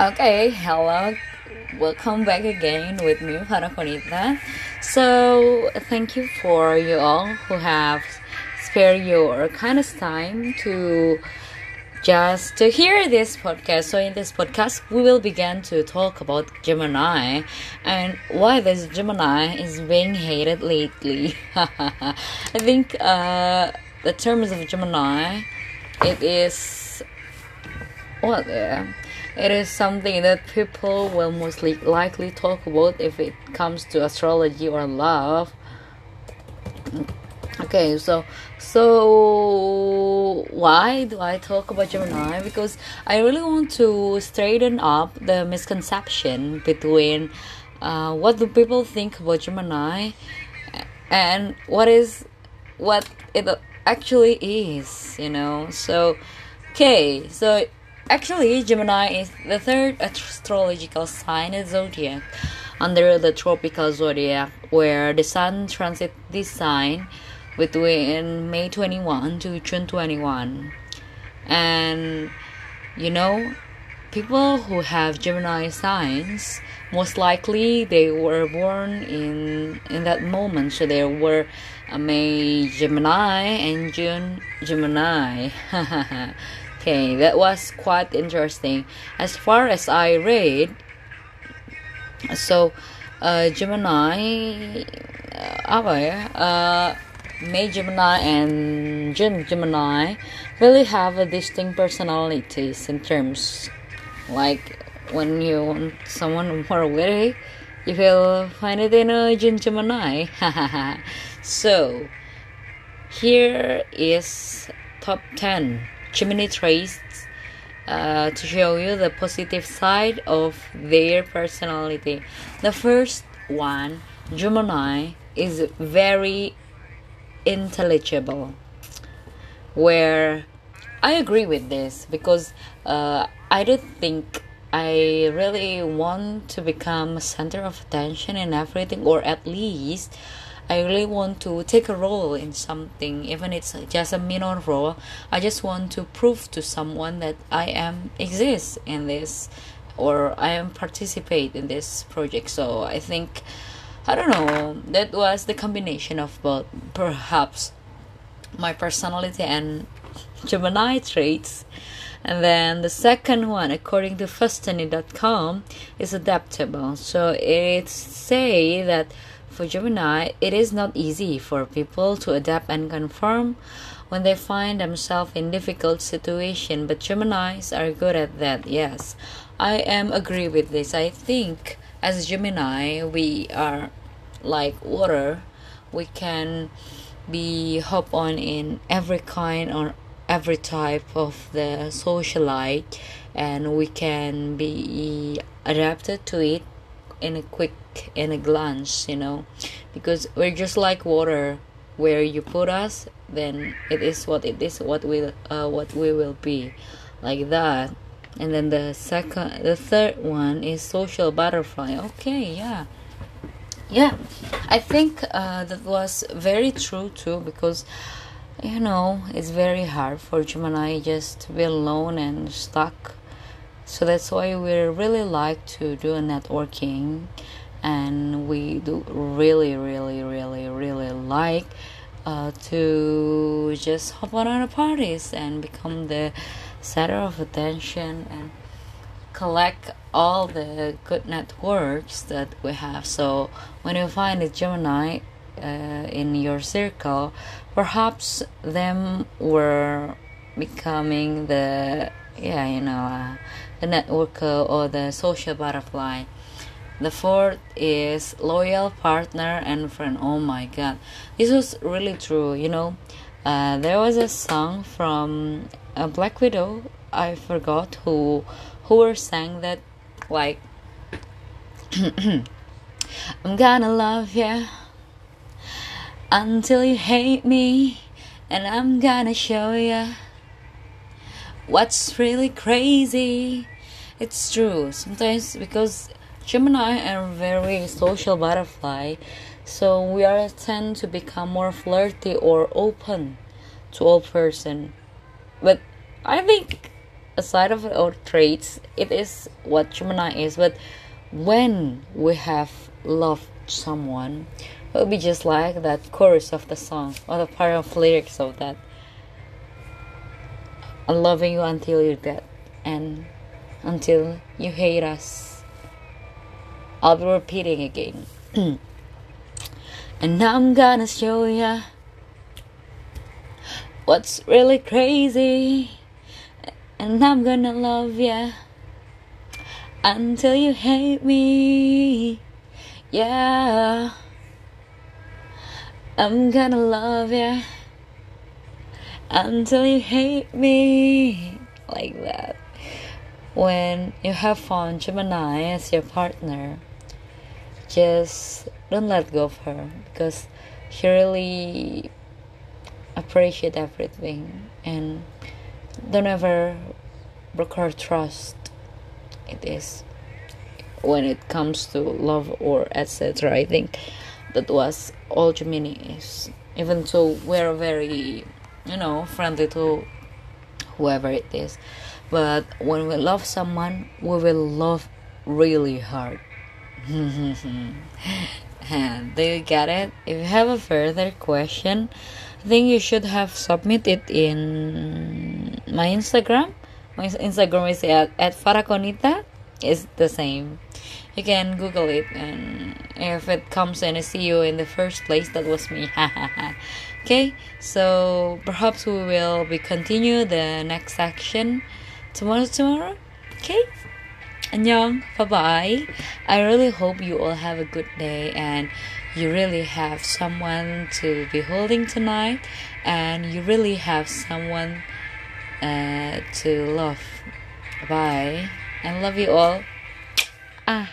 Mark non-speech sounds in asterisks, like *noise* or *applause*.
Okay, hello. Welcome back again with me, Parakonita. So, thank you for you all who have spared your kind of time to just to hear this podcast. So, in this podcast, we will begin to talk about Gemini and why this Gemini is being hated lately. *laughs* I think uh, the terms of Gemini, it is what. Uh, it is something that people will mostly likely talk about if it comes to astrology or love. Okay, so so why do I talk about Gemini? Because I really want to straighten up the misconception between uh, what do people think about Gemini and what is what it actually is, you know. So okay, so Actually, Gemini is the third astrological sign in zodiac under the tropical zodiac, where the sun transits this sign between May 21 to June 21. And you know, people who have Gemini signs most likely they were born in in that moment so there were a May Gemini and June Gemini *laughs* Okay, that was quite interesting. As far as I read, so uh, Gemini, uh, apa ya? Uh, May Gemini and June Gemini really have a distinct personalities in terms like when you want someone more witty, you will find it in a June Gemini. *laughs* so here is top 10 Gemini traits uh, to show you the positive side of their personality. The first one, Gemini, is very intelligible. Where I agree with this because uh, I don't think I really want to become a center of attention in everything, or at least I really want to take a role in something, even it's just a minor role. I just want to prove to someone that I am exist in this, or I am participate in this project. So I think, I don't know, that was the combination of both, perhaps my personality and Gemini traits. And then the second one, according to Fustany.com, is adaptable. So it say that for Gemini, it is not easy for people to adapt and conform when they find themselves in difficult situation, but Geminis are good at that. Yes, I am agree with this. I think as Gemini, we are like water. We can be hop on in every kind or every type of the socialite and we can be adapted to it in a quick in a glance you know? Because we're just like water. Where you put us then it is what it is what we uh, what we will be. Like that. And then the second the third one is social butterfly. Okay yeah. Yeah. I think uh, that was very true too because you know it's very hard for gemini just to be alone and stuck so that's why we really like to do a networking and we do really really really really like uh, to just hop on other parties and become the center of attention and collect all the good networks that we have. So when you find a gemini uh, in your circle perhaps them were becoming the yeah you know uh, the networker or the social butterfly. The fourth is loyal partner and friend. Oh my god, this was really true. You know, uh, there was a song from a Black Widow. I forgot who who were sang that like *clears throat* I'm gonna love you until you hate me, and I'm gonna show you what's really crazy. It's true. Sometimes because Gemini are very social butterfly, so we are tend to become more flirty or open to all person. But I think aside of our traits, it is what Gemini is. But when we have loved someone, it will be just like that chorus of the song or the part of lyrics of that. I'm loving you until you're dead and until you hate us. I'll be repeating again. *clears throat* and I'm gonna show ya what's really crazy. And I'm gonna love ya until you hate me. Yeah. I'm gonna love ya until you hate me. Like that. When you have found Gemini as your partner, just don't let go of her because she really appreciate everything and don't ever break her trust it is when it comes to love or etc i think that was all gemini is even though we're very you know friendly to whoever it is. But when we love someone we will love really hard. *laughs* And do you get it? If you have a further question i think you should have submitted in my instagram. My instagram is at, at faraconita. Is the same you can google it and if it comes and i see you in the first place that was me *laughs* okay so perhaps we will be continue the next section tomorrow tomorrow okay Annyeong, bye bye. I really hope you all have a good day and you really have someone to be holding tonight and you really have someone uh, to love. Bye. I love you all. Ah.